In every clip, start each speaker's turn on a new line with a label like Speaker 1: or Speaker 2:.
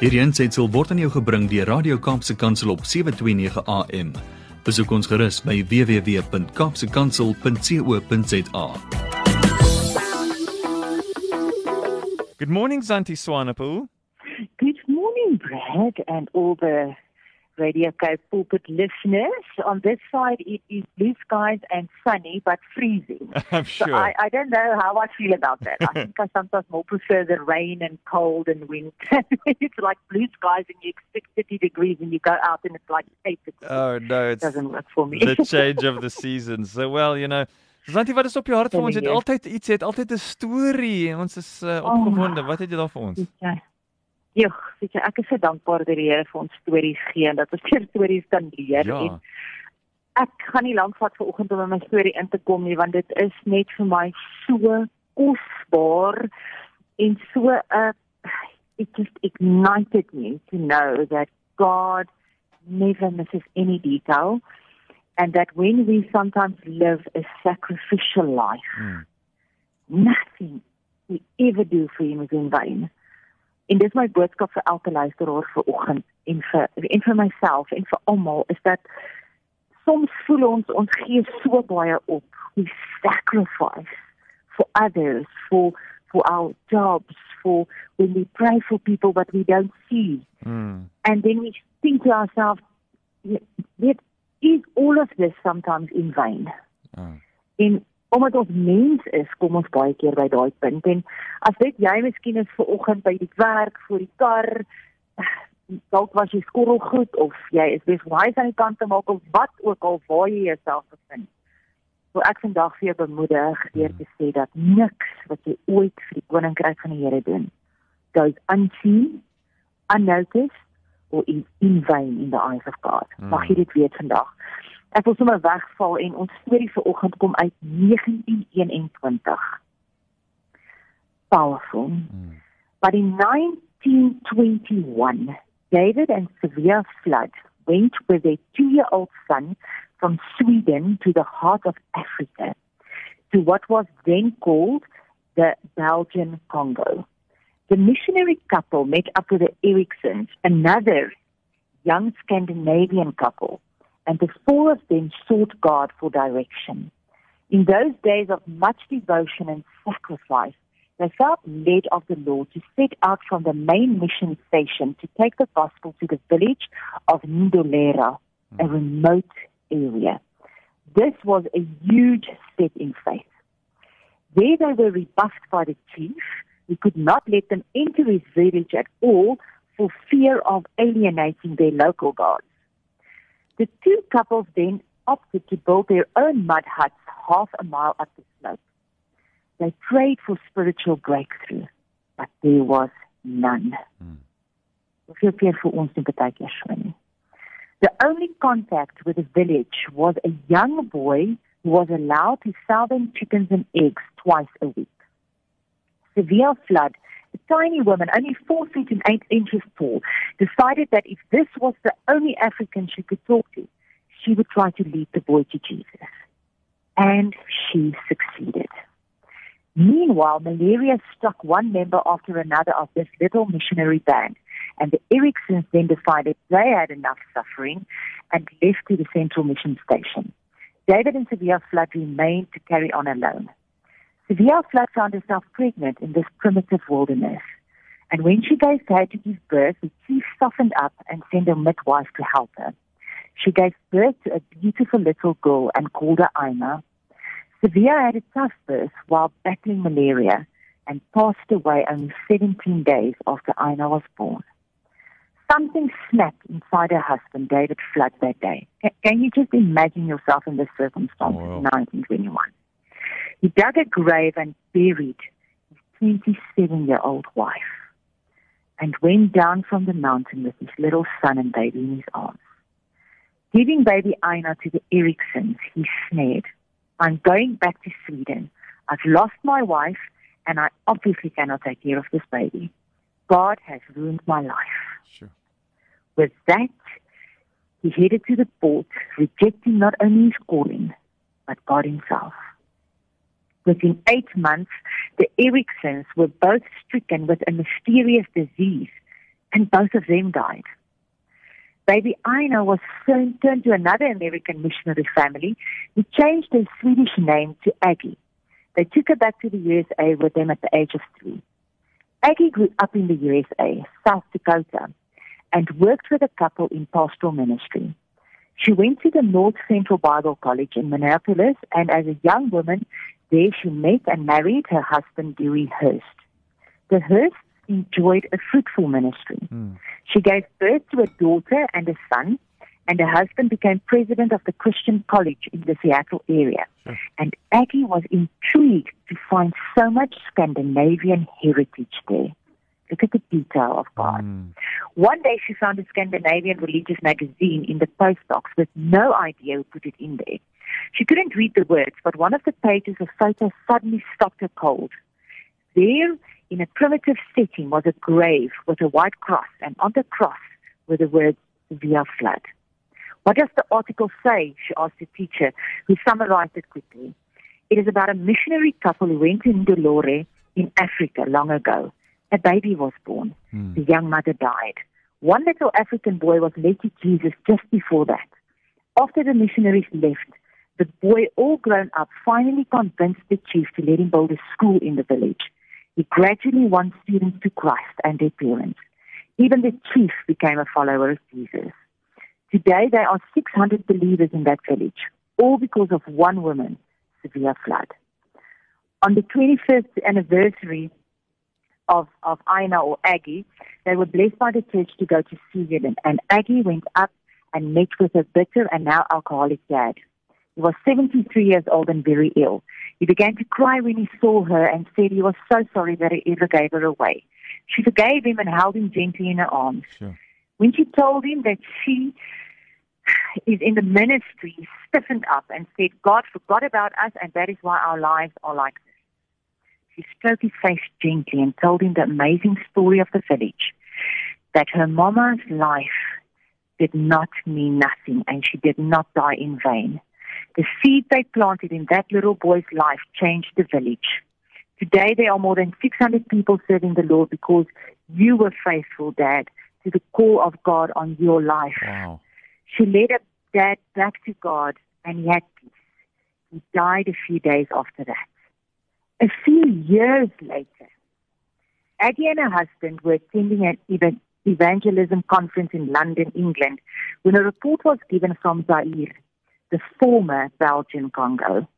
Speaker 1: Hierdie aanseit sal word aan jou gebring deur Radio Kaapse Kansel op 7:29 AM. Besoek ons gerus by www.kapsekansel.co.za.
Speaker 2: Good morning, Zanti Swanepoel.
Speaker 3: Good morning, Brad, and all the Radio Cape pulpit listeners. On this side, it is blue skies and sunny, but freezing.
Speaker 2: I'm
Speaker 3: So
Speaker 2: sure.
Speaker 3: I, I don't know how I feel about that. I think I sometimes more prefer the rain and cold and wind. it's like blue skies and you expect 30 degrees and you go out and it's like 8 degrees.
Speaker 2: oh no,
Speaker 3: it doesn't work for me.
Speaker 2: the change of the seasons. So well, you know, Zanti, wat is op jou hart vir ons? Het altyd iets, het altyd 'n storie. en Ons is uh,
Speaker 3: Oh.
Speaker 2: opgewonde. Wat het jy daar vir ons?
Speaker 3: Weet Joh, weet jy, ek is so dankbaar dat die Here vir ons stories gee en dat ons weer stories kan leer.
Speaker 2: Ja.
Speaker 3: En ek gaan nie lank vat vanoggend om in my storie in te kom nie want dit is net vir my so kosbaar en so 'n uh, it just ignited me to know that God never misses any detail and that when we sometimes live a sacrificial life
Speaker 2: Hmm.
Speaker 3: nothing we ever do for him is in vain. En dis my boodskap vir elke luisteraar vanoggend en vir en vir myself en vir almal is dat soms voel ons ons gee so baie op. We sacrifice for others, for for our jobs, for when we pray for people that we don't see.
Speaker 2: Hmm.
Speaker 3: And then we think to ourselves, "Yet is all of this sometimes in vain?"
Speaker 2: Oh.
Speaker 3: En omdat ons mens is, kom ons baie keer by daai punt en as dit jy miskien is ver oggend by die werk, voor die kar, dalk was jy skorrel goed of jy is besig om huis aan die kant te maak of wat ook al waar jy jouself bevind. So ek vandag vir jou bemoedig deur te sê dat niks wat jy ooit vir die koninkryk van die Here doen, goes unseen, unnoticed or is in vain in the eyes of God. Mag jy dit weet vandag. Ek wil sommer wegval en ons storie vir oggend kom uit 1921. Powerful.
Speaker 2: Hmm.
Speaker 3: But in 1921, David and Severe Flood went with their two-year-old son from Sweden to the heart of Africa, to what was then called the Belgian Congo. The missionary couple met up with the Ericsons, another young Scandinavian couple, and the four of them sought God for direction. In those days of much devotion and sacrifice, they felt led of the Lord to set out from the main mission station to take the gospel to the village of Ndolera, a hmm. remote area. This was a huge step in faith. There they were rebuffed by the chief, who could not let them enter his village at all for fear of alienating their local gods. The two couples then opted to build their own mud huts half a mile up the slope. They prayed for spiritual breakthrough, but there was none. Hmm. Hoeveel keer vir ons nie baie keer so nie. The only contact with the village was a young boy who was allowed to sell them chickens and eggs twice a week. Svea Flood, tiny woman, only four feet and eight inches tall, decided that if this was the only African she could talk to, she would try to lead the boy to Jesus. And she succeeded. Meanwhile, malaria struck one member after another of this little missionary band, and the Ericsons then decided they had enough suffering and left to the central mission station. David and Svea Flood remained to carry on alone. Flood found herself pregnant in this primitive wilderness, and when she gave her to give birth, the chief softened up and sent a midwife to help her. She gave birth to a beautiful little girl and called her Aina. Svea had a tough birth while battling malaria and passed away only 17 days after Aina was born. Something snapped inside her husband, David Flood, that day. Can you just imagine yourself in this circumstance oh,
Speaker 2: Wow.
Speaker 3: in 1921? He dug a grave and buried his 27 year old wife and went down from the mountain with his little son and baby in his arms. Giving baby Aina to the Ericsons, he snared, I'm going back to Sweden. I've lost my wife and I obviously cannot take care of this baby. God has ruined my life.
Speaker 2: Sure.
Speaker 3: With that, he headed to the port, rejecting not only his calling, but God himself. Within eight months, the Ericsons were both stricken with a mysterious disease and both of them died. Baby Ina was turned to another American missionary family who changed her Swedish name to Aggie. They took her back to the USA with them at the age of three. Aggie grew up in the USA, South Dakota, and worked with a couple in pastoral ministry. She went to the North Central Bible College in Minneapolis, and as a young woman, there she met and married her husband, Dewey Hurst. The Hursts enjoyed a fruitful ministry. Mm. She gave birth to a daughter and a son, and her husband became president of the Christian College in the Seattle area. Sure. And Aggie was intrigued to find so much Scandinavian heritage there. Look at the detail of God. Mm. One day she found a Scandinavian religious magazine in the postbox with no idea who put it in there. She couldn't read the words, but one of the pages of photos suddenly stopped her cold. There, in a primitive setting, was a grave with a white cross, and on the cross were the words Svea Flood. What does the article say? She asked the teacher, who summarized it quickly. It is about a missionary couple who went to Ndolore in Africa long ago. A baby was born. Hmm. The young mother died. One little African boy was led to Jesus just before that. After the missionaries left, the boy, all grown up, finally convinced the chief to let him build a school in the village. He gradually won students to Christ and their parents. Even the chief became a follower of Jesus. Today, there are 600 believers in that village, all because of one woman, Svea Flood. On the 21st anniversary of, of Ina or Aggie, they were blessed by the church to go to Sweden, and Aggie went up and met with her bitter and now alcoholic dad. He was 73 years old and very ill. He began to cry when he saw her and said he was so sorry that he ever gave her away. She forgave him and held him gently in her arms. Sure. When she told him that she is in the ministry, he stiffened up and said, God forgot about us and that is why our lives are like this. She stroked his face gently and told him the amazing story of the village, that her mama's life did not mean nothing and she did not die in vain. The seed they planted in that little boy's life changed the village. Today there are more than 600 people serving the Lord because you were faithful, Dad, to the call of God on your life. Wow. She led her dad back to God and he had peace. He died a few days after that. A few years later, Aggie and her husband were attending an evangelism conference in London, England, when a report was given from Zaire, the former Belgian Congo.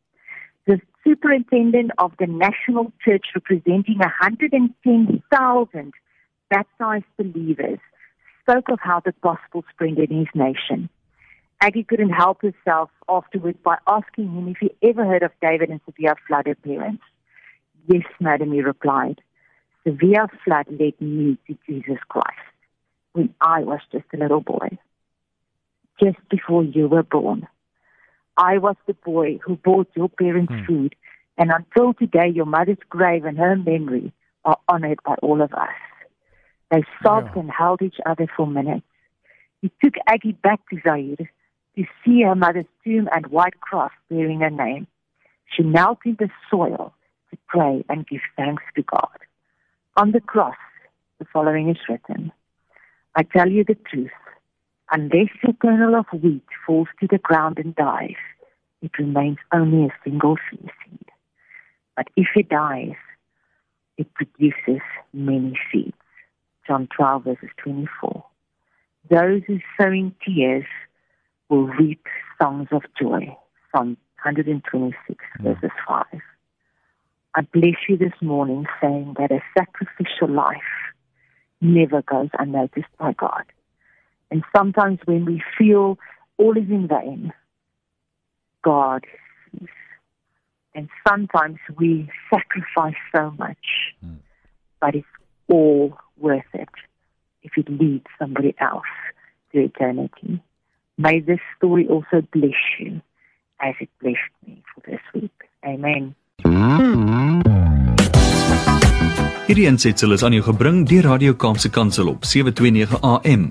Speaker 3: The superintendent of the national church representing 110,000 baptized believers spoke of how the gospel spread in his nation. Aggie couldn't help herself afterwards by asking him if he ever heard of David and Svea Flood appearance. Yes, madam, he replied. Svea Flood led me to Jesus Christ when I was just a little boy. Just before you were born, I was the boy who bought your parents hmm. food, and until today, your mother's grave and her memory are honored by all of us. They sobbed yeah. and held each other for minutes. He took Aggie back to Zaire to see her mother's tomb and white cross bearing her name. She knelt in the soil to pray and give thanks to God. On the cross, the following is written I tell you the truth, unless a kernel of wheat falls to the ground and dies, it remains only a single seed. But if it dies, it produces many seeds. John 12, verses 24. Those who sow in tears will reap songs of joy. Psalm 126, mm. verses 5. I bless you this morning saying that a sacrificial life never goes unnoticed by God. And sometimes when we feel all is in vain, God sees. And sometimes we sacrifice so much, mm. but it's all worth it if it leads somebody else to eternity. May this story also bless you as it blessed me for this week. Amen.
Speaker 1: Hierdie aansetsel is aan jou gebring deur Radio Kaapse Kansel op 729 AM.